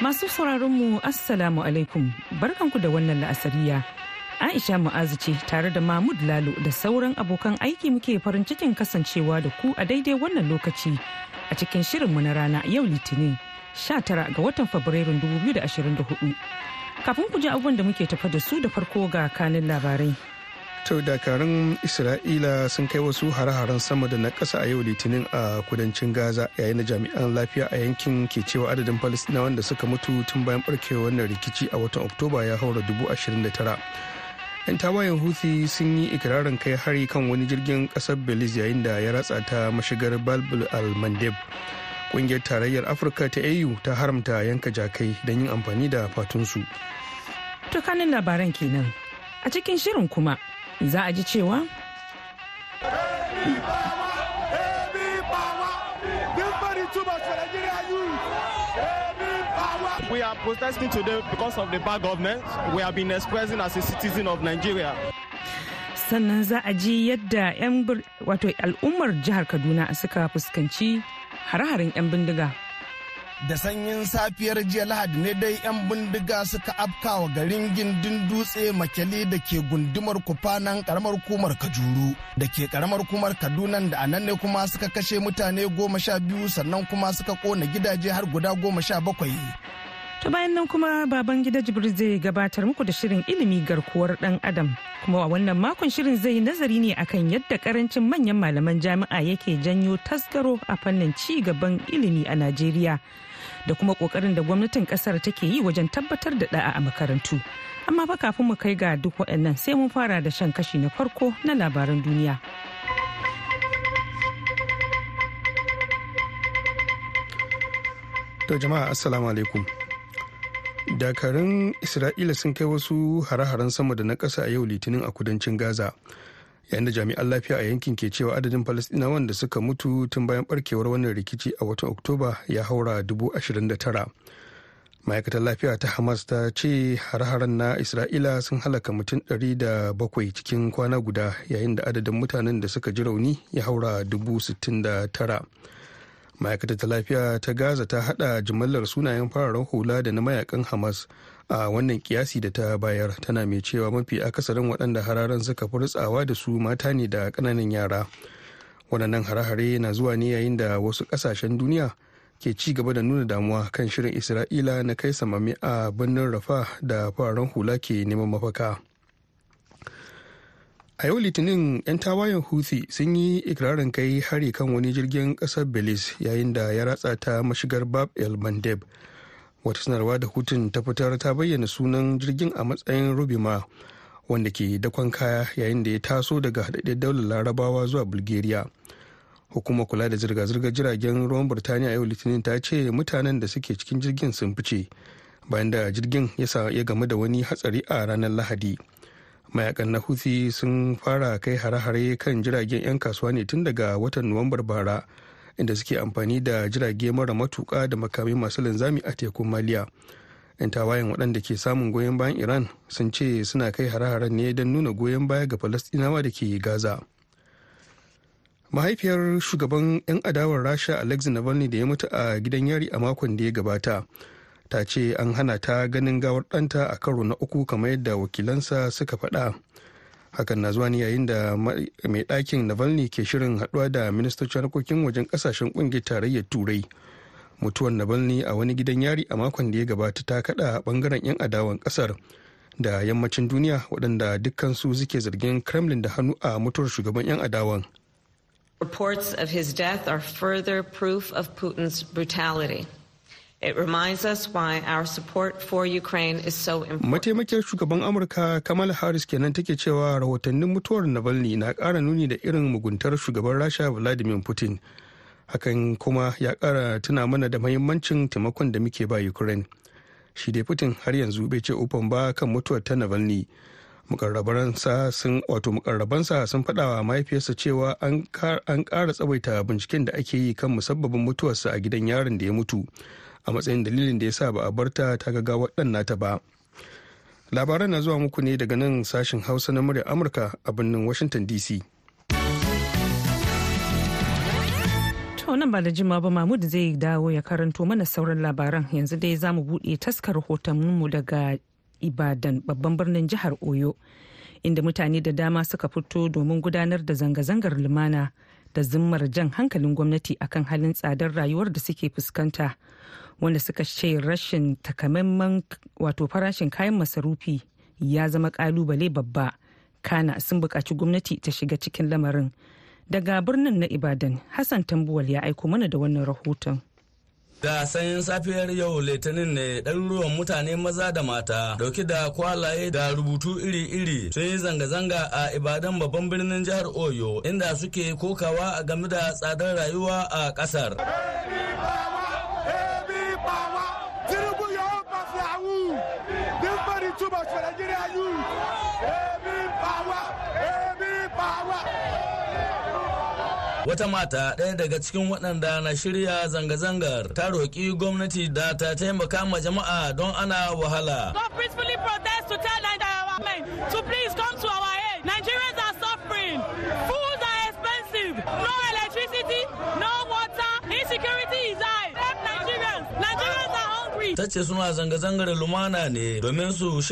Masu sauraron mu Assalamu alaikum barkanku da wannan la'asariya. Aisha Mu'azu ce tare da Mahmud Lalo da sauran abokan aiki muke farin cikin kasancewa da ku a daidai wannan lokaci a cikin shirinmu na rana yau Litinin 19 ga watan Fabrairun 2024. Kafin ku ji abubuwan da muke tafa da su da farko ga kanin labarai. To dakarun Isra'ila sun kai wasu hare-haren sama da na ƙasa a yau litinin a kudancin Gaza yayin da jami'an lafiya a yankin ke cewa adadin Falistinawan da suka mutu tun bayan barkewar wannan rikici a watan Oktoba ya haura dubu ashirin da tara. 'Yan tawayen Houthi sun yi ikirarin kai hari kan wani jirgin ƙasar Belize yayin da ya ratsa ta mashigar Balbul al-Mandeb. Ƙungiyar Tarayyar Afirka ta AU ta haramta yanka jakai don yin amfani da fatunsu. To kanin labaran kenan. A cikin shirin kuma za a ji cewa We are protesting today because of the bad government. We have been expressing as a citizen of Nigeria. sannan za a ji yadda 'yan wato al'ummar jihar kaduna suka fuskanci hare-haren 'yan bindiga da sanyin safiyar jiya lahadi ne dai 'yan bindiga suka afkawa garin gindin dutse makele da ke gundumar kufanan karamar hukumar kajuru da ke karamar hukumar kaduna da a nan ne kuma suka kashe mutane goma sha biyu sannan kuma suka kona gidaje har guda goma sha bakwai. Ta bayan nan kuma baban gida jibril zai gabatar muku da shirin ilimi garkuwar dan adam. Kuma a wannan makon shirin zai nazari ne akan yadda ƙarancin manyan malaman jami'a yake janyo tasgaro a fannin ci gaban ilimi a najeriya. Da kuma ƙoƙarin da gwamnatin ƙasar take yi wajen tabbatar da da'a a makarantu amma fa kafin mu kai ga duk waɗannan sai mun fara da shan kashi na farko na labaran duniya To jama'a assalamu alaikum. Dakarun Isra'ila sun kai wasu hare-haren sama da na ƙasa a yau litinin a kudancin Gaza. Yayin da jami'an lafiya a yankin ke cewa adadin Falasɗinawan da suka mutu tun bayan barkewar wannan rikici a watan Oktoba ya haura dubu ashirin da tara. Ma'aikatar lafiya ta Hamas ta ce hare-haren na Isra'ila sun halaka mutum ɗari da bakwai cikin kwana guda yayin da adadin mutanen da suka ji rauni ya haura dubu sittin da tara. ma'aikatar ta lafiya ta gaza ta hada jimallar sunayen fararen hula da na mayaƙan hamas a wannan kiyasi da ta bayar tana mai cewa mafi akasarin waɗanda hararen suka fi rutsawa da su mata ne da ƙananan yara. Waɗannan hare-hare na zuwa ne yayin da wasu ƙasashen duniya ke ci gaba da nuna damuwa kan shirin isra'ila na kai samami a birnin rafa da fararen hula ke neman mafaka. A yau litinin 'yan tawayen houthi sun yi ikirarin kai hari kan wani jirgin ƙasar belize yayin da ya ratsa ta mashigar bab el mandeb. Wata sanarwa da hutun ta fitar ta bayyana sunan jirgin a matsayin rubima wanda ke dakon kaya yayin da ya taso daga haɗaɗɗen daular larabawa zuwa bulgaria. Hukumar kula da zirga-zirgar jiragen ruwan burtaniya yau litinin ta ce mutanen da suke cikin jirgin sun fice bayan da jirgin ya gamu da wani hatsari a ranar lahadi. Mayakan na houthi sun fara kai hare-hare kan jiragen 'yan kasuwa ne tun daga watan nuwambar bara inda suke amfani da jirage mara matuka da makamai masu linzami a tekun maliya. 'yan tawayen waɗanda ke samun goyon bayan iran sun ce suna kai hare-haren ne don nuna goyon baya ga falastinawa da ke gaza. Mahaifiyar shugaban 'yan adawar rasha alexei navalny da ya mutu a gidan yari a makon da ya gabata ta ce an hana ta ganin gawar ɗanta a karo na uku kamar yadda wakilansa suka faɗa. Hakan na zuwa ne yayin da mai ɗakin navalny ke shirin haɗuwa da ministocin harkokin wajen ƙasashen ƙungiyar tarayyar turai mutuwar navalny a wani gidan yari a makon da ya gabata ta kaɗa ɓangaren 'yan adawan ƙasar da yammacin duniya waɗanda dukkansu suke zargin kremlin da hannu a mutuwar shugaban 'yan adawan Reports of his death are further proof of Putin's brutality. It for is. Mataimakiyar shugaban Amurka Kamala Harris kenan take cewa rahotannin mutuwar Navalny na ƙara nuni da irin muguntar shugaban Rasha Vladimir Putin. hakan kuma ya kara tuna mana da mahimmancin taimakon da muke ba ukraine shi dai putin har yanzu bai ce ufan ba kan mutuwar ta navalny mukarrabansa sun wato mukarrabansa sun faɗa wa mahaifiyarsa cewa an ƙara tsawaita binciken da ake yi kan musabbabin mutuwarsa a gidan yaron da ya mutu a matsayin dalilin da ya sa ba a barta ta ga ɗan nata ba. Labaran na zuwa muku ne daga nan sashen hausa na murya amurka a birnin washington dc nan ba da jima ba Mahmud zai dawo ya karanto mana sauran labaran. Yanzu dai za mu buɗe taskar mu daga Ibadan babban birnin jihar Oyo inda mutane da dama suka fito domin gudanar da zanga-zangar lumana da zimmar jan hankalin gwamnati akan halin tsadar rayuwar da suke fuskanta. Wanda suka ce rashin takamaiman wato farashin kayan masarufi ya zama ƙalubale babba kana sun buƙaci gwamnati ta shiga cikin lamarin. daga birnin na ibadan hassan tambuwal ya aiko mana da wannan rahoton Da sanyin safiyar yau litinin ne ɗaruruwan mutane maza da mata ɗauke da kwalaye da rubutu iri-iri sun yi zanga-zanga a Ibadan babban birnin jihar Oyo inda suke kokawa a game da tsadar rayuwa a ƙasar. Wata mata ɗaya daga cikin waɗanda na shirya zanga-zangar ta roƙi gwamnati da ta taimaka ma jama'a don ana wahala. Go peacefully protest to tell Nigeria to please come to our aid. Nigerians are suffering. Foods are expensive. No electricity, no water. Insecurity is high. Help Nigerians. Nigerians are hungry. Ta ce suna zanga-zangar lumana ne domin su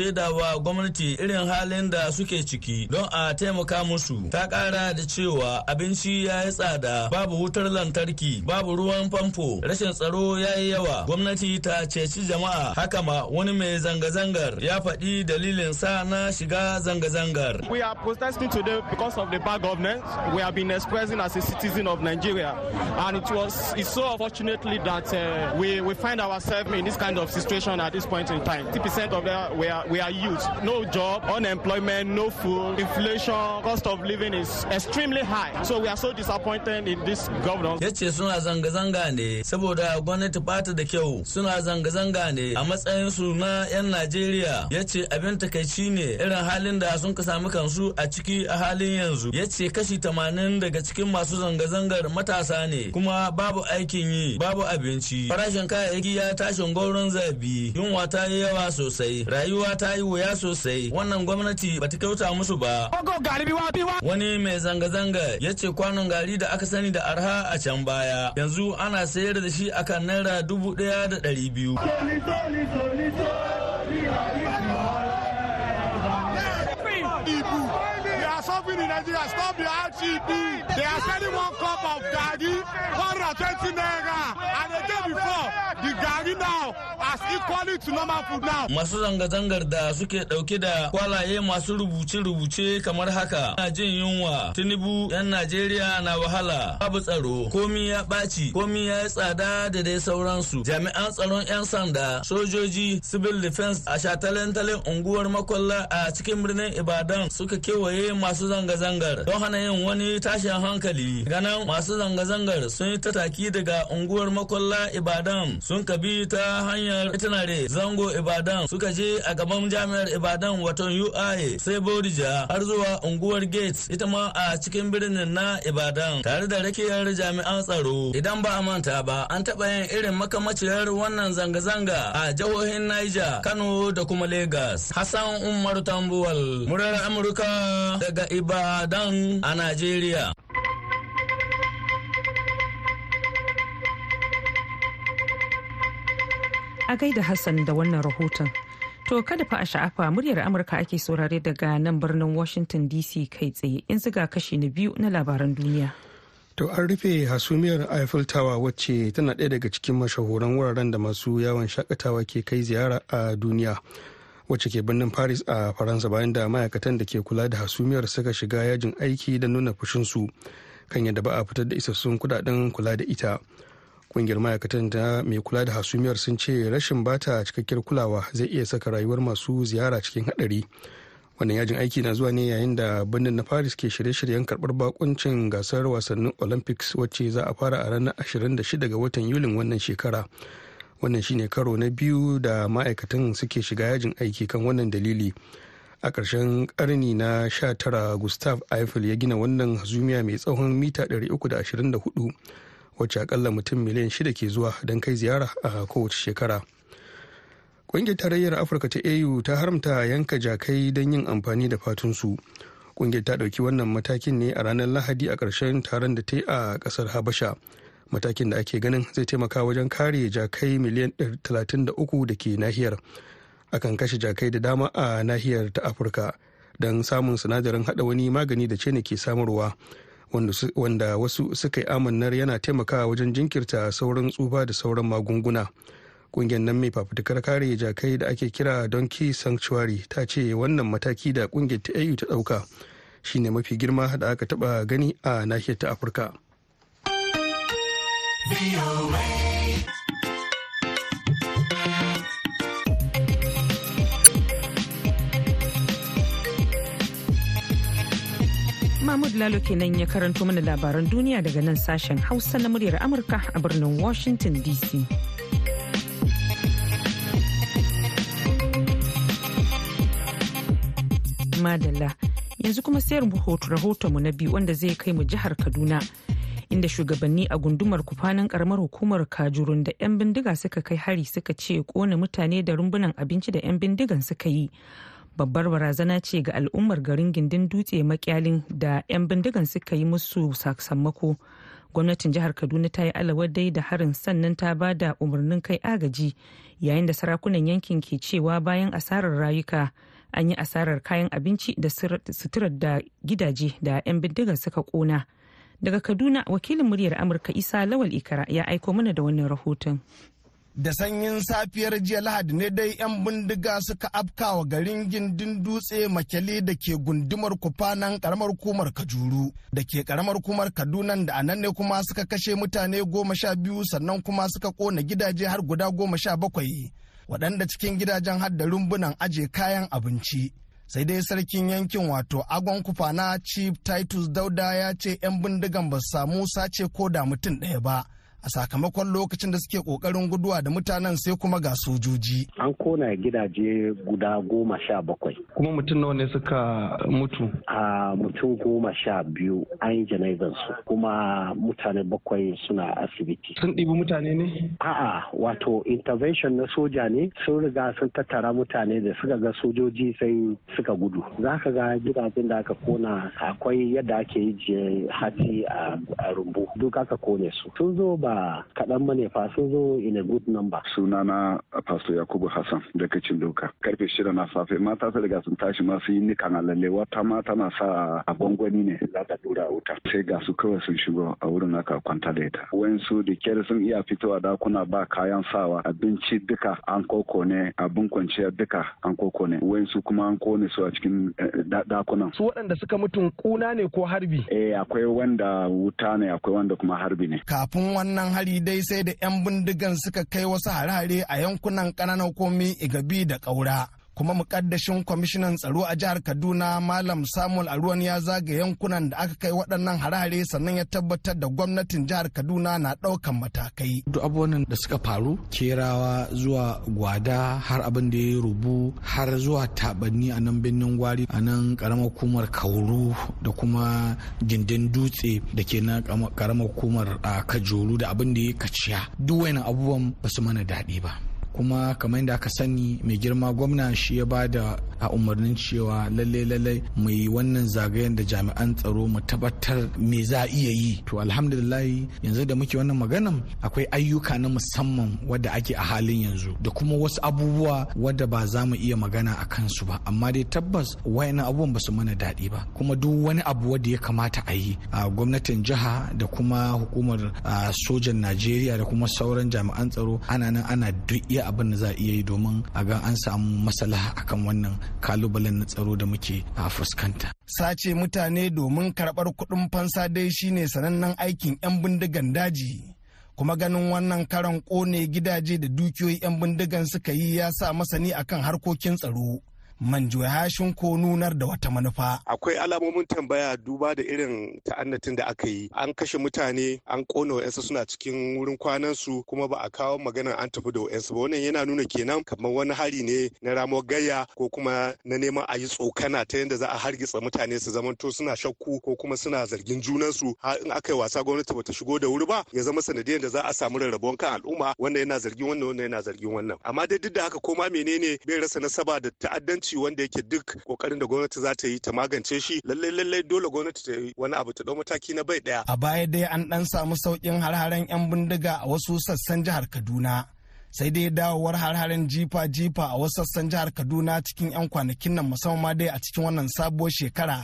gwamnati irin halin da suke ciki don a taimaka musu. Ta kara da cewa abinci ya yi tsada, babu wutar lantarki, babu ruwan famfo, rashin tsaro ya yi yawa. Gwamnati ta ceci jama'a. Haka ma wani mai zanga-zangar ya faɗi dalilin sa na shiga zanga-zangar. We are protesting today because of the bad governance we have been expressing as a citizen of Nigeria. And it was it's so unfortunately that uh, we, we find ourselves in this kind of situation at this point in time. 50% of them we are, we are youth. No job, unemployment, no food, inflation, cost of living is extremely high. So we are so disappointed in this governance. Suna zanga-zanga ne saboda gwamnati da kyau suna zanga-zanga ne a matsayin su na 'yan Najeriya. Abin takaici ne irin halin da sun ka sami kansu a ciki a halin yanzu. Kashi 80 daga cikin masu zanga-zangar matasa ne kuma babu aikin yi babu abinci. Farashin kayayyaki ya tashin zabi. Yunwa ta yi yawa sosai rayuwa ta yi wuya sosai. Wannan gwamnati bata kyauta musu ba. Wani mai zanga-zanga ya ce kwanon gari da aka sani da arha a can baya. Yanzu ana sayar da shi akan naira dubu ɗaya da ɗari biyu. Suffering in Nigeria. Stop the RGB. They are selling one cup of Gagi, 120 naira. And the day before, the Gagi now has equally to normal food now. Masu zanga-zangar da suke ɗauke da kwalaye masu rubuce-rubuce kamar haka na jin yunwa. Tinubu 'yan Najeriya na wahala. Babu tsaro. Komi ya ɓaci. Komi ya yi tsada da dai sauransu. Jami'an tsaron 'yan sanda, sojoji, civil defense a shataletalen unguwar makwalla a cikin birnin Ibadan suka kewaye masu zanga-zangar don hana yin wani tashin hankali. Ganin masu zanga-zangar sun yi tataki daga unguwar makwalla ibadan. Sun kabi ta hanyar itinare zango ibadan. Suka je a gaban jami'ar ibadan waton uae sai bodija har zuwa unguwar gates ita ma a cikin birnin na ibadan. Tare da rakiyar jami'an tsaro. Idan ba a manta ba an taɓa yin irin makamaciyar wannan zanga-zanga a jihohin niger kano da kuma lagos hassan umar tambuwal murar amurka daga Ibadan a Najeriya. A gaida Hassan da wannan rahoton. To kada fa a sha'afa muryar Amurka ake saurare daga nan birnin Washington DC kai tsaye in ziga kashi na biyu na labaran duniya. To an rufe hasumiyar Eiffel Tower wacce tana ɗaya daga cikin mashahuran wuraren da masu yawon shaƙatawa ke kai ziyara a duniya. Wacce ke birnin paris a faransa bayan da ma'aikatan da ke kula da hasumiyar suka shiga yajin aiki da nuna fushinsu kan yadda ba a fitar da isassun kuɗaɗen kula da ita. Kungiyar ma'aikatan da mai kula da hasumiyar sun ce rashin bata cikakkiyar kulawa zai iya saka rayuwar masu ziyara cikin hadari wannan yajin aiki na zuwa ne yayin da birnin na paris ke shirye-shiryen karɓar bakuncin gasar wasannin olympics wacce za a fara a ranar 26 ga watan yulin wannan shekara. Wannan shine karo na biyu da ma'aikatan suke shiga yajin aiki kan wannan dalili. A ƙarshen ƙarni na 19 gustav eiffel ya gina wannan hasumiya mai tsawon mita 324 wacce akalla mutum miliyan shida ke zuwa don kai ziyara a kowace shekara. Ƙungiyar tarayyar afirka ta au ta haramta yanka jakai don yin amfani da fatunsu. Ƙungiyar ta ɗauki wannan matakin ne a ranar lahadi a ƙarshen taron da ta yi a ƙasar habasha. Matakin da ake ganin zai taimaka wajen kare jakai miliyan 33 da ke nahiyar. Akan kashe jakai da dama a nahiyar ta afirka don samun sinadarin hada wani magani da ce ke samarwa wanda wasu suka yi amannar yana taimakawa wajen jinkirta sauran tsufa da sauran magunguna. Kungiyar nan mai fafutukar kare jakai da ake kira donkey sanctuary ta ce wannan mataki da ƙungiyar ta au ta ɗauka shine mafi girma da aka taba gani a nahiyar ta afirka. Mahmud Lalo kenan ya karanto mana labaran duniya daga nan sashen Hausa na muryar Amurka a birnin Washington DC. Madalla yanzu kuma sayar rahotonmu na biyu wanda zai kai mu jihar Kaduna. Inda shugabanni a gundumar kufanin karamar hukumar kajurun da 'yan bindiga suka kai hari suka ce kona mutane da rumbunan abinci da 'yan bindigan suka yi. Babbar barazana ce ga al'ummar garin gindin dutse makyalin da 'yan bindigan suka yi musu sakamako. Gwamnatin jihar kaduna ta yi alawadai da harin sannan ta ba da umarnin kai agaji yayin da sarakunan yankin ke cewa bayan asarar rayuka an yi asarar kayan abinci da suturar da gidaje da 'yan bindigan suka kona daga kaduna wakilin muryar amurka isa lawal ikara ya aiko mana da wannan rahoton. Da sanyin safiyar jiya lahadi ne dai 'yan bindiga suka afkawa garin gindin dutse makele da ke gundumar kufanan karamar kumar kajuru da ke karamar kumar kaduna da a nan ne kuma suka kashe mutane goma sha biyu sannan kuma suka kona gidaje har guda goma sha bakwai waɗanda cikin gidajen har da rumbunan aje kayan abinci. Sai dai sarkin yankin wato agon kufana chief titus dauda ya ce 'yan bindigan ba su samu sace ko da mutum ɗaya ba. A sakamakon lokacin da suke ƙoƙarin guduwa da mutanen sai kuma ga sojoji. An kona gidaje guda goma sha bakwai. Kuma mutum nawa ne suka mutu? A mutum goma sha biyu an yi jana'izar su kuma mutane bakwai suna asibiti. Sun ɗibi mutane ne? A'a wato intervention na soja ne sun riga sun tattara mutane da suka ga sojoji sai suka gudu. Za ka ga gidajen da aka kona akwai yadda ake yi hati a rumbu duk aka ƙone su. Sun zo ba ba kaɗan ba ne fa sun zo in a good number. Sunana Pastor Yakubu Hassan daga Doka. Karfe shida na safe mata su riga sun tashi ma su yi nikan alalle wata ma tana sa a gwangwani ne za ta dura wuta. Sai ga su kawai sun shigo a wurin aka kwanta da ita. Wayansu da kyar sun iya fitowa dakuna ba kayan sawa abinci duka an koko ne abin kwanciya duka an koko ne. Wayansu kuma an ƙone su a cikin dakunan. Su waɗanda suka mutum kuna ne ko harbi? Eh akwai wanda wuta ne akwai wanda kuma harbi ne. Kafin wannan wannan hari dai sai da 'yan bindigan suka kai wasu hare-hare a yankunan ƙananan komi igabi da ƙaura. Kuma mukaddashin kwamishinan tsaro a jihar kaduna malam samuel aruwan ya zaga yankunan da aka kai waɗannan harare sannan ya tabbatar da gwamnatin jihar kaduna na ɗaukan matakai. Duk abubuwan da suka faru kerawa zuwa gwada har abin da ya rubu har zuwa tabanni a nan birnin gwari a nan karamar hukumar kauru da kuma gindin dutse da ke na karamar hukumar kajoru da abin da ya kaciya. Duk wani abubuwan ba su mana daɗi ba. Kuma kamar yadda aka sani mai girma gwamna shi ya ba da a umarnin cewa lalle lalle mu yi wannan zagayen da jami'an tsaro mu tabbatar me za iya yi. To alhamdulillah yanzu da muke wannan maganan akwai ayyuka na musamman wadda ake a halin yanzu da kuma wasu abubuwa wadda ba za mu iya magana a kansu ba. Amma dai tabbas wayannan abubuwan ba su mana daɗi ba. Kuma duk wani abu wadda ya kamata a yi a gwamnatin jiha da kuma hukumar sojan najeriya da kuma sauran jami'an tsaro ana nan ana duk iya abin da za a iya yi domin a ga an samu maslaha akan wannan kalubalen na tsaro da muke a fuskanta. Sace mutane domin karɓar kuɗin fansa dai shine sanannen aikin 'yan bindigan daji. kuma ganin wannan karan ƙone gidaje da dukiyoyi 'yan bindigan suka yi ya sa masani akan harkokin tsaro manjo hashin ko nunar da wata manufa. Akwai alamomin tambaya duba da irin ta'annatin da aka yi. An kashe mutane, an kona wa'yansu suna cikin wurin kwanansu kuma ba a kawo maganar an tafi da wa'yansu ba. Wannan yana nuna kenan kamar wani hari ne na ramuwar gayya ko kuma na neman a yi tsokana ta yadda za a hargitsa mutane su zamanto suna shakku ko kuma suna zargin junansu har in aka yi wasa gwamnati bata shigo da wuri ba ya zama sanadiyar da za a samu rarrabuwan kan al'umma wanda yana zargin wannan wanda yana zargin wannan. Amma dai duk da haka koma menene bai rasa nasaba da ta'addanci wanda yake duk ƙoƙarin da gwamnati za ta yi ta magance shi lallai lallai dole gwamnati ta yi wani abu ta ɗau mataki na bai ɗaya a baya dai an dan samu saukin har-haren yan bindiga a wasu sassan jihar kaduna. Sai dai dawowar har-haren jifa-jifa a wasu sassan jihar kaduna cikin 'yan kwanakin nan musamman dai a cikin wannan sabuwar shekara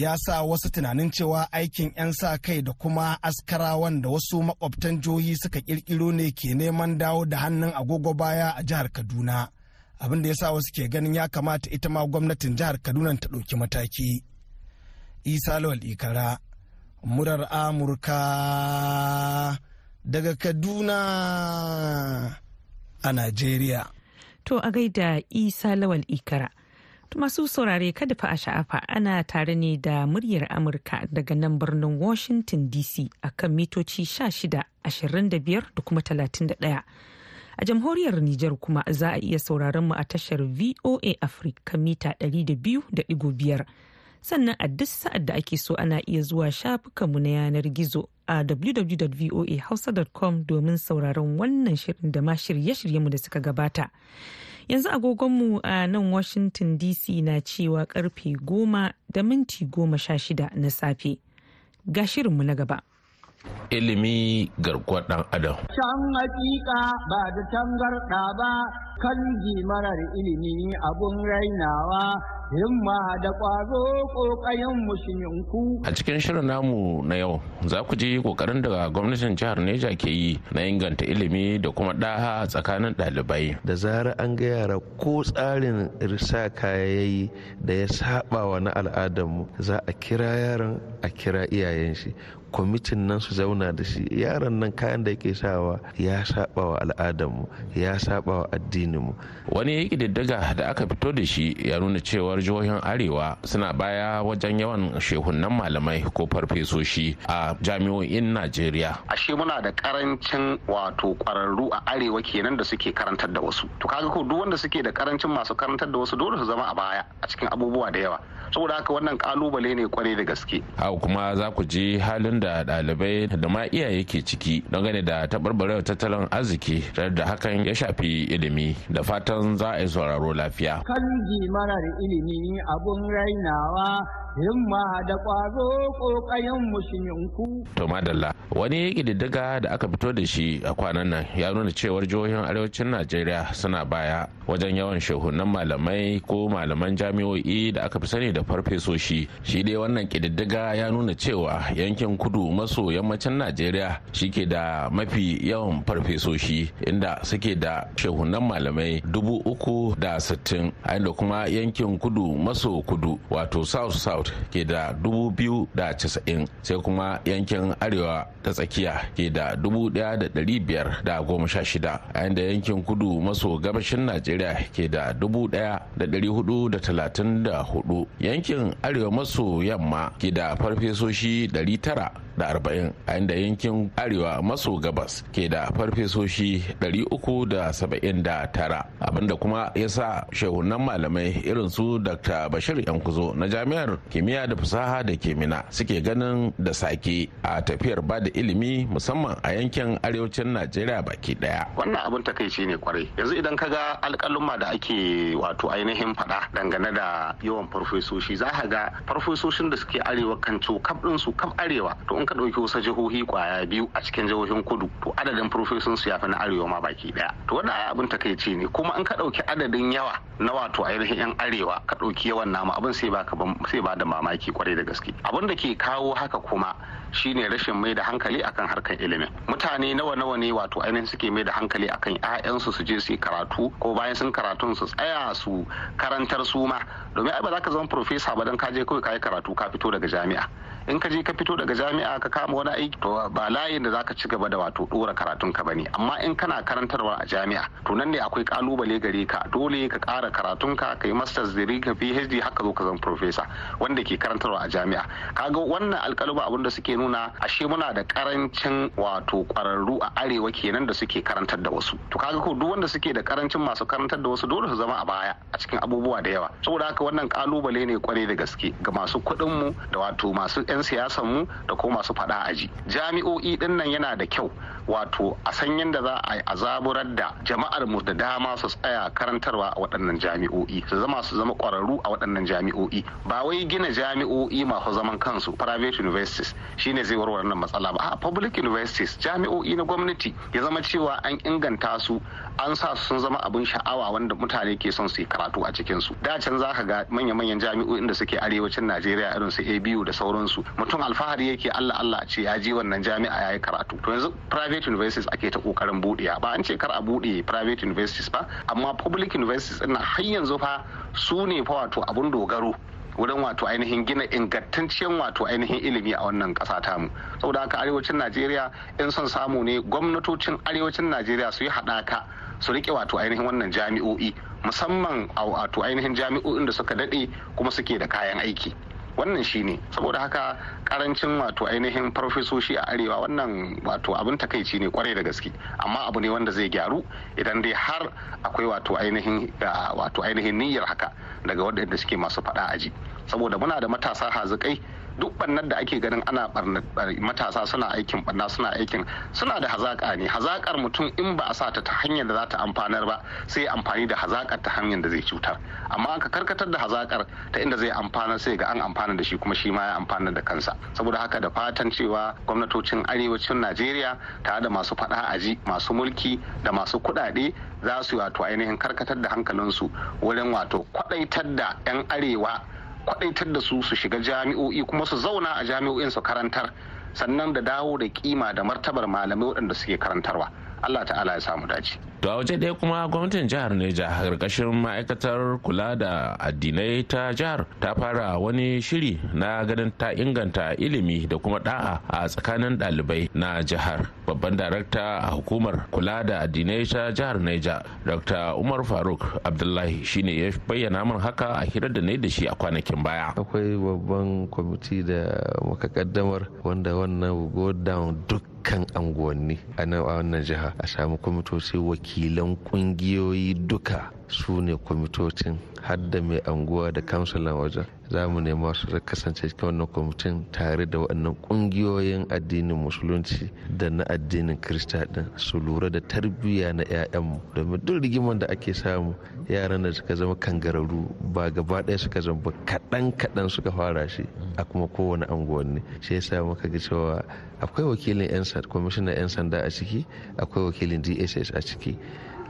ya sa wasu tunanin cewa aikin 'yan sa kai da kuma askarawan da wasu makwabtan jihohi suka kirkiro ne ke neman dawo da hannun agogo baya a jihar kaduna. Abin da ya sa wasu ke ganin ya kamata ita ma gwamnatin jihar kaduna ta ɗauki mataki. Isa lawal ikara murar amurka daga kaduna a najeriya. To a gaida isa lawal ikara. Masu saurare kada fa a sha'afa ana tare ne da muryar amurka daga nan birnin washington dc akan mitoci 16 25 da kuma 31 A jamhuriyar Nijar kuma za a iya sauraron mu a tashar VOA Africa mita 200.5. Sannan a duk sa'ad da ake so ana iya zuwa shafukanmu na yanar gizo a www.voahausa.com domin sauraron wannan shirin da ma shirye-shiryenmu da suka gabata. Yanzu agogonmu a nan Washington DC na cewa ƙarfe goma da minti goma sha shida na safe. Ga shirinmu na gaba. Ilimi garkuwar ɗan adam. Can hakika ba da tangarɗa ba kan marar ilimi abun rainawa himma da ƙwazo ƙoƙayen musulminku. A cikin shirin namu na yau za ku ji ƙoƙarin da gwamnatin jihar Neja ke yi na inganta ilimi da kuma ɗaha tsakanin ɗalibai. Da zarar an ga yara ko tsarin risa kayayi da ya saba wa na al'adarmu za a kira yaron a kira iyayen shi kwamitin nan su zauna da shi. Yaron nan kayan da yake sawa ya saba wa al'adarmu ya saba wa addininmu. Wani ƙididdiga da aka fito da shi ya nuna cewar jihohin arewa suna baya wajen yawan shehunan malamai ko farfesoshi a jami'o'in najeriya. Ashe muna da ƙarancin wato kwararru a arewa kenan da suke karantar da wasu. To kaga ko duk wanda suke da ƙarancin masu karantar da wasu dole su zama a baya a cikin abubuwa da yawa. Saboda haka wannan ƙalubale ne ƙwarai da gaske. Haka kuma za ku ji halin da ɗalibai da ma iyaye ke ciki dangane da taɓarɓarewar tattalin arziki da hakan ya shafi ilimi. Da fatan za a yi sauraro lafiya. Kanji marar ilimi abun rainawa himma da ƙwazo ƙoƙayen musulminku. to madalla wani ƙididdiga da aka fito da shi a kwanan nan ya nuna cewar jihohin arewacin najeriya suna baya wajen yawan shehunan malamai ko malaman jami'o'i da aka fi sani da farfesoshi shi dai wannan ƙididdiga ya nuna cewa yankin kudu maso yammacin najeriya shi ke da mafi yawan farfesoshi inda suke da shehunan malamai dubu uku da sittin inda kuma yankin kudu maso kudu wato south south ke da dubu biyu da casa'in sai kuma yankin arewa ta tsakiya ke da dubu ɗaya da dari biyar da goma sha shida a inda yankin kudu maso gabashin najeriya ke da dubu ɗaya da dari huɗu da talatin da huɗu. Yankin arewa maso yamma ke da farfesoshi dari tara da arba'in a inda yankin arewa maso gabas ke da farfesoshi uku da saba'in da tara. Abinda kuma ya sa shehunan malamai irin su dr bashir yankuzo na jami'ar kimiyya da fasaha da ke mina suke ganin da sake a tafiyar ba da ilimi musamman a yankin arewacin najeriya baki ɗaya. Wannan abin takaici ne ƙwarai. Yanzu idan ka ga alƙaluma da ake wato ainihin faɗa dangane da yawan farfesoshi za ka ga farfesoshin da suke arewa kan kaf su kaf arewa. To in ka ɗauki wasu jihohi ƙwaya biyu a cikin jihohin kudu to adadin farfesun su ya fi na arewa ma baki ɗaya. To wannan abin takaici ne. Kuma in ka ɗauki adadin yawa na wato ainihin yan arewa ka ɗauki yawan nama abin sai ba da mamaki ƙwarai da gaske. Abin da ke kawo haka kuma shine rashin mai da hankali akan harkar ilimin. Mutane nawa nawa ne wato ainihin suke mai da hankali akan 'ya'yansu su je su karatu ko bayan sun karatun su tsaya su karantar su ma. Domin ai ba za ka zama profesa ba dan ka je kawai ka yi karatu ka fito daga jami'a. In ka je ka fito daga jami'a ka kama wani aiki to ba layin da zaka ci gaba da wato dora karatun ka ba ne amma in kana karantarwa a jami'a to nan ne akwai ƙalubale gare ka. Dole ka kara karatun ka kai masters degree ka PhD haka zo ka zama professor wanda ke karantarwa a jami'a. Kaga wannan alƙaluba abin da suke nuna ashe muna da ƙarancin wato kwararru a arewa kenan da suke karantar da wasu. To kaga ko duk wanda suke da ƙarancin masu karantar da wasu dole su zama a baya a cikin abubuwa da yawa. Saboda haka wannan ƙalubale ne ƙwarai da gaske ga masu kuɗin mu da wato masu 'yan siyasan mu da kuma masu faɗa aji. Jami'o'i ɗin nan yana da kyau wato a san yadda za a yi a zaburar da jama'ar mu da dama su tsaya karantarwa a waɗannan jami'o'i su zama su zama ƙwararru a waɗannan jami'o'i. Ba wai gina jami'o'i masu zaman kansu private universities shine zai warware wannan matsala ba. A public universities jami'o'i na gwamnati ya zama cewa an inganta su an sa su sun zama abin sha'awa wanda mutane ke son su yi karatu a cikin su da can za ka ga manya-manyan jami'o'in da suke arewacin najeriya irin su abu da sauransu mutum alfahari yake allah allah ce ya je wannan jami'a ya yi karatu. To yanzu private universities ake ta ƙoƙarin buɗewa ba an ce kar a buɗe private universities ba amma public universities ɗin har yanzu fa su ne fa wato abun dogaro wurin wato ainihin gina ingantaccen wato ainihin ilimi a wannan ƙasa tamu. Saboda haka arewacin najeriya in son samu ne gwamnatocin arewacin najeriya su yi haɗaka su riƙe wato ainihin wannan jami'o'i musamman a wato ainihin jami'o'in da suka daɗe kuma suke da kayan aiki. Wannan shine saboda haka ƙarancin wato ainihin farfesoshi a arewa wannan wato abin takaici ne ƙwarai da gaske. Amma abu ne wanda zai gyaru idan dai har akwai wato ainihin wato ainihin niyyar haka daga waɗanda suke masu faɗa aji saboda muna da matasa hazikai duk bannan da ake ganin ana matasa suna aikin banna suna aikin suna da hazaka ne. Hazakar mutum in ba a sa ta ta hanyar da za ta amfanar ba sai amfani da hazakar ta hanyar da zai cutar. Amma ka karkatar da hazakar ta inda zai amfana sai ga an amfana da shi kuma shi ma ya amfana da kansa. Saboda haka da fatan cewa gwamnatocin arewacin najeriya tare da masu faɗa aji masu mulki da masu kuɗaɗe za su wato ainihin karkatar da hankalinsu wurin wato kwaɗaitar da 'yan arewa kwadaitar da su su shiga jami'o'i kuma su zauna a jami'o'in su karantar sannan da dawo da kima da martabar malamai waɗanda suke karantarwa. Allah ta'ala ya samu dace. To a waje ɗaya kuma gwamnatin jihar Neja ƙarƙashin ma'aikatar kula da addinai ta jihar ta fara wani shiri na ganin ta inganta ilimi da kuma da'a a tsakanin ɗalibai na jihar. Babban darakta a hukumar kula da addinai ta jihar Neja, Dr. Umar Faruk Abdullahi shine ya bayyana min haka a hirar da ne da shi a kwanakin baya. Akwai babban kwamiti da muka kaddamar wanda wannan go down duk kan anguwanni a wannan jiha a samu kwamitoci wakilan kungiyoyi duka. Su ne kwamitocin hadda mai anguwa da kamsulan wajen. Za mu nema su kasance cikin wannan kwamitin tare da waɗannan ƙungiyoyin addinin musulunci da na addinin kirista din su lura da tarbiyya na 'ya'yanmu domin duk rigiman da ake samu yaran da suka zama kangararru ba gaba ɗaya suka zama ba kaɗan kaɗan suka fara shi a kuma kowane anguwanni. Shi yasa muka ga cewa akwai wakilin 'yan 'yan sanda a ciki akwai wakilin dss a ciki.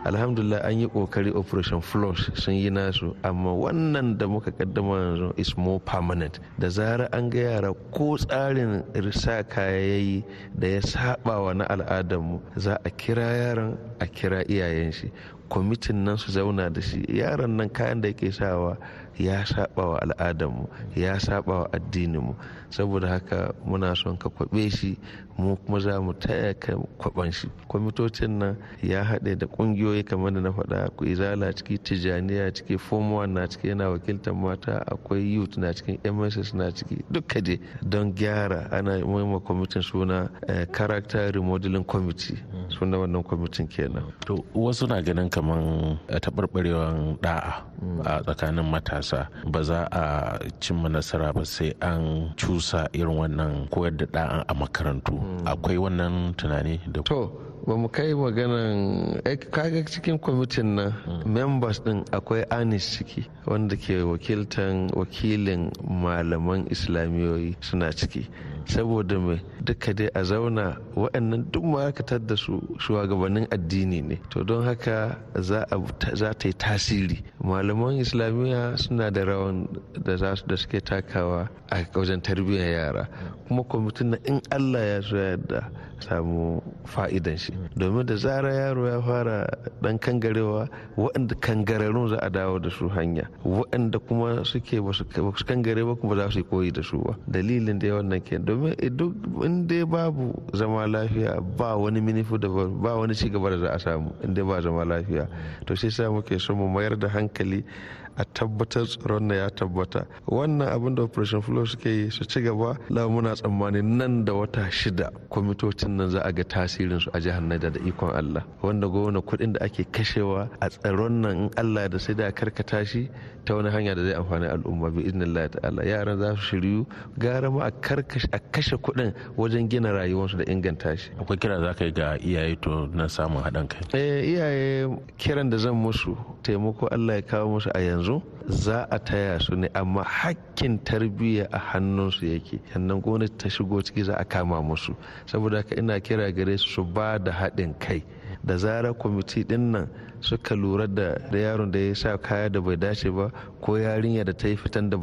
Alhamdulillah an yi ƙoƙari operation flush sun yi nasu amma wannan da muka kaddama yanzu is more permanent. Da zara an ga yara ko tsarin risa kayayi da ya saba wa na al'adarmu za a kira yaran a kira iyayen shi. Kwamitin nan su zauna da shi. Yaran nan kayan da yake sawa ya saba wa al'adarmu ya saba wa addininmu saboda haka muna son ka kwabe shi mu kuma za mu taya ka kwaban shi. Kwamitocin nan ya haɗe da ƙungiyoyi kamar da na faɗa. Ku izala ciki tijaniya ciki form one na ciki yana wakiltar mata. Akwai youth na cikin mss na ciki. Duka dai don gyara ana maima kwamitin suna character remodeling committee. Suna wannan kwamitin kenan. To wasu na ganin kamar taɓarɓarewan da'a a tsakanin matasa. Ba za a cimma nasara ba sai an cusa irin wannan koyar da da'a a makarantu. Akwai wannan tunani da to ba mu kai maganan kaga cikin kwamitin nan members din akwai anis ciki wanda ke wakiltan wakilin malaman islamiyoyi suna ciki. Saboda mai duka dai a zauna waɗannan duk ma'aikatar da su shugabannin addini ne. To don haka za ta yi tasiri. Malaman islamiyya suna da rawan da za su da suke takawa a wajen tarbiyyar yara. Kuma kwamitin na in allah ya so yadda samu fa'idan shi. Domin da zara yaro ya fara dan kangarewa waɗanda kangararrun za a dawo da su hanya. Waɗanda kuma suke ba su kangare ba kuma za su yi koyi da su ba. Dalilin da wannan ke domin duk in dai babu zama lafiya ba wani minifu da ba wani cigaba da za a samu in dai ba zama lafiya. To sai sa muke so mu mayar da hankali a tabbatar tsaron na ya tabbata. Wannan abin da operation flow suke yi su ci gaba la muna tsammani nan da wata shida kwamitocin nan za a ga tasirin su a jihar Niger da ikon Allah. Wanda gwamna kuɗin da ake kashewa a tsaron nan in Allah da sai da karkata shi ta wani hanya da zai amfani al'umma bi idnillah ta'ala. Yaran za su shiryu gara ma a kashe kuɗin wajen gina rayuwarsu da inganta shi. Akwai kira za ka yi ga iyaye to na samun haɗin kai? Eh iyaye kiran da zan musu taimako Allah ya kawo musu a yanzu yanzu? Za a taya su ne amma hakkin tarbiyya a hannunsu yake. Sannan gwamnati ta shigo ciki za a kama musu. Saboda haka ina kira gare su su ba da haɗin kai. Da zarar kwamiti ɗin nan suka lura da yaron da ya sa kaya da bai dace ba ko yarinya da ta yi fitan da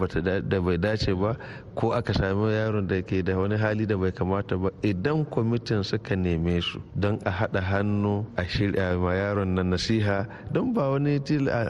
bai dace ba ko aka sami yaron da ke da wani hali da bai kamata ba idan kwamitin suka neme su don a haɗa hannu a shirya ma yaron nan nasiha don ba wani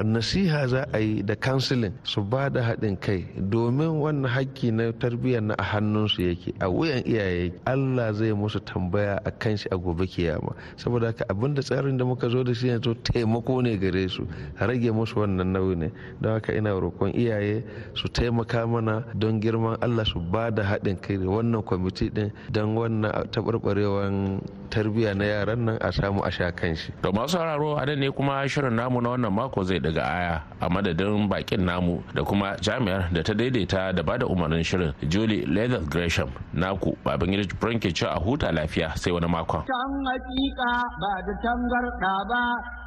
nasiha za a yi da counseling su ba da haɗin kai domin wannan haƙƙi na tarbiyyar na a hannunsu yake a wuyan iyaye Allah zai musu tambaya a kan shi a gobe kiyama. Saboda haka abin da tsarin da muka zo da shi yanzu taimako ne gare su rage musu wannan nauyi ne don haka ina roƙon iyaye su taimaka mana don girman Allah su ba da haɗin kai da wannan kwamiti din don wannan taɓarɓarewan tarbiyya na yaran nan a samu a sha kan shi. To masu sauraro a ne kuma shirin namu na wannan mako zai daga aya a madadin bakin namu da kuma jami'ar da ta daidaita da ba da umarnin shirin Julie Leather Gresham naku Babangida Jibrin ke a huta lafiya sai wani makon. Can hakika ba da tangarɗa ba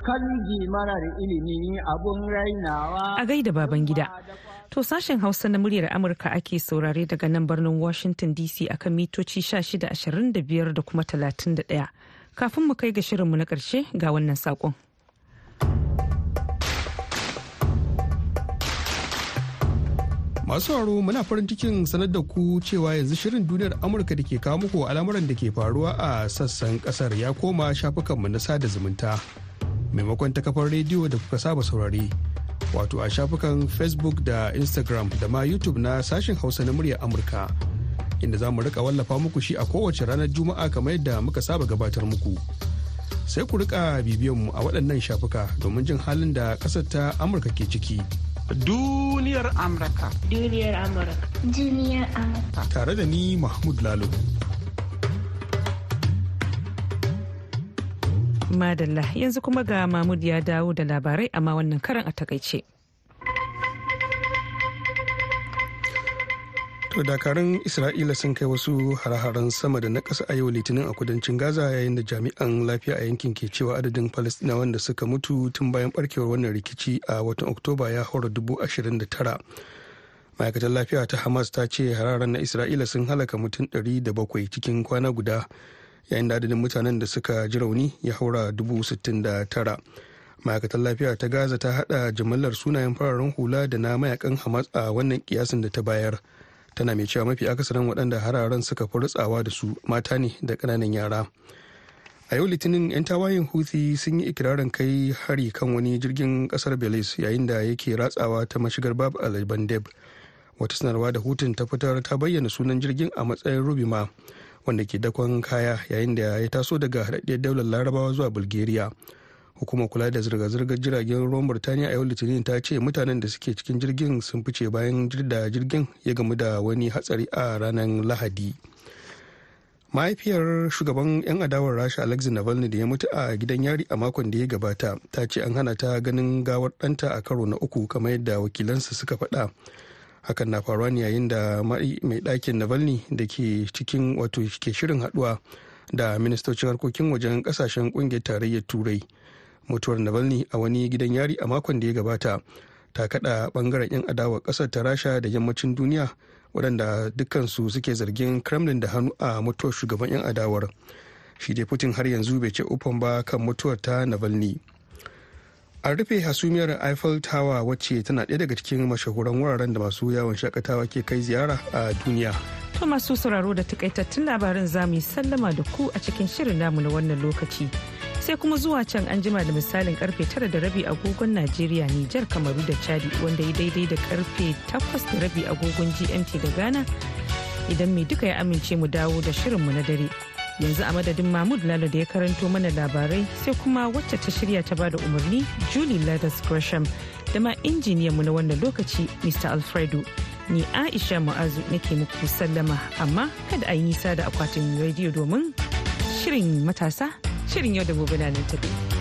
kan marar ilimi abun rainawa. A gaida baban gida. To sashen Hausa na muryar Amurka ake saurare daga nan birnin Washington DC akan mitoci 1625 da kuma 31. Kafin mu kai ga shirinmu na ƙarshe ga wannan saƙon. Masu haro muna farin cikin sanar da ku cewa yanzu shirin duniyar Amurka da ke kawo muku al'amuran da ke faruwa a sassan ƙasar ya koma shafukanmu na sada zumunta. Maimakon ta kafar rediyo da kuka saba saurare. wato a shafukan facebook da instagram da ma youtube na sashen hausa na muryar amurka inda za mu riƙa wallafa muku shi a kowace ranar juma'a kamar yadda muka saba gabatar muku. Sai ku riƙa bibiyan mu a waɗannan shafuka domin jin halin da ƙasar ta amurka ke ciki. Duniyar amurka. Duniyar amurka. Duniyar amurka. Tare da ni mahmud lalo. Madalla yanzu kuma ga Mahmud ya dawo da labarai amma wannan karan a taƙaice. To dakarun Isra'ila sun kai wasu hare-haren sama da na ƙasa a yau litinin a kudancin Gaza yayin da jami'an lafiya a yankin ke cewa adadin Falasɗinawan wanda suka mutu tun bayan barkewar wannan rikici a watan Oktoba ya haura dubu ashirin da tara. Ma'aikatar lafiya ta Hamas ta ce hararen na Isra'ila sun halaka mutum ɗari da bakwai cikin kwana guda yayin da adadin mutanen da suka ji rauni ya haura dubu sittin da tara. Ma'aikatar lafiya ta gaza ta hada jimillar sunayen fararen hula da na mayaƙan hamas a wannan kiyasin da ta bayar. Tana mai cewa mafi akasarin waɗanda hararen suka fi rutsawa da su mata ne da ƙananan yara. A yau litinin 'yan tawayen houthi sun yi ikirarin kai hari kan wani jirgin ƙasar belize yayin da yake ratsawa ta mashigar bab al wata sanarwa da hutun ta fitar ta bayyana sunan jirgin a matsayin rubima. Wanda ke dakon kaya yayin da ya taso daga haɗaɗɗiyar daular larabawa zuwa bulgaria. Hukumar kula da zirga-zirgar jiragen ruwan burtaniya a yau litinin ta ce mutanen da suke cikin jirgin sun fice bayan da jirgin ya gamu da wani hatsari a ranar lahadi. Mahaifiyar shugaban 'yan adawar rasha alexei navalny da ya mutu a gidan yari a makon da ya gabata ta ce an hana ta ganin gawar ɗanta a karo na uku kamar yadda wakilansa suka faɗa. Hakan na faruwa ne yayin da mai ɗakin navalny da ke cikin wato ke shirin haɗuwa da ministocin harkokin wajen ƙasashen ƙungiyar tarayyar turai. Mutuwar navalny a wani gidan yari a makon da ya gabata ta kada ɓangaren 'yan adawa ƙasar ta rasha da yammacin duniya waɗanda dukkansu suke zargin kremlin da hannu a mutuwar shugaban 'yan adawar. Shi dai putin har yanzu bai ce ufan ba kan mutuwar ta navalny. An rufe hasumiyar eiffel tower wacce tana ɗaya daga cikin mashahuran wuraren da masu yawon shaƙatawa ke kai ziyara a duniya To masu sauraro da takaitattun labarin za mu yi sallama da ku a cikin shirin namu na wannan lokaci. Sai kuma zuwa can an jima da misalin ƙarfe tara da rabi agogon Najeriya, Nijar, Kamaru da Chadi wanda ya daidai da ƙarfe takwas da rabi agogon GMT da Ghana. Idan mai duka ya amince mu dawo da shirinmu na dare. Yanzu a madadin Mahmud Lalo da ya karanto mana labarai sai kuma wacce ta shirya ta ba da umarni Julie Lathers Gresham da ma injiniyanmu na wannan lokaci Mr. Alfredo. ni aisha mu'azu nake muku sallama amma kada a yi nisa da akwatin rediyo domin shirin matasa shirin yau da gobe na nan.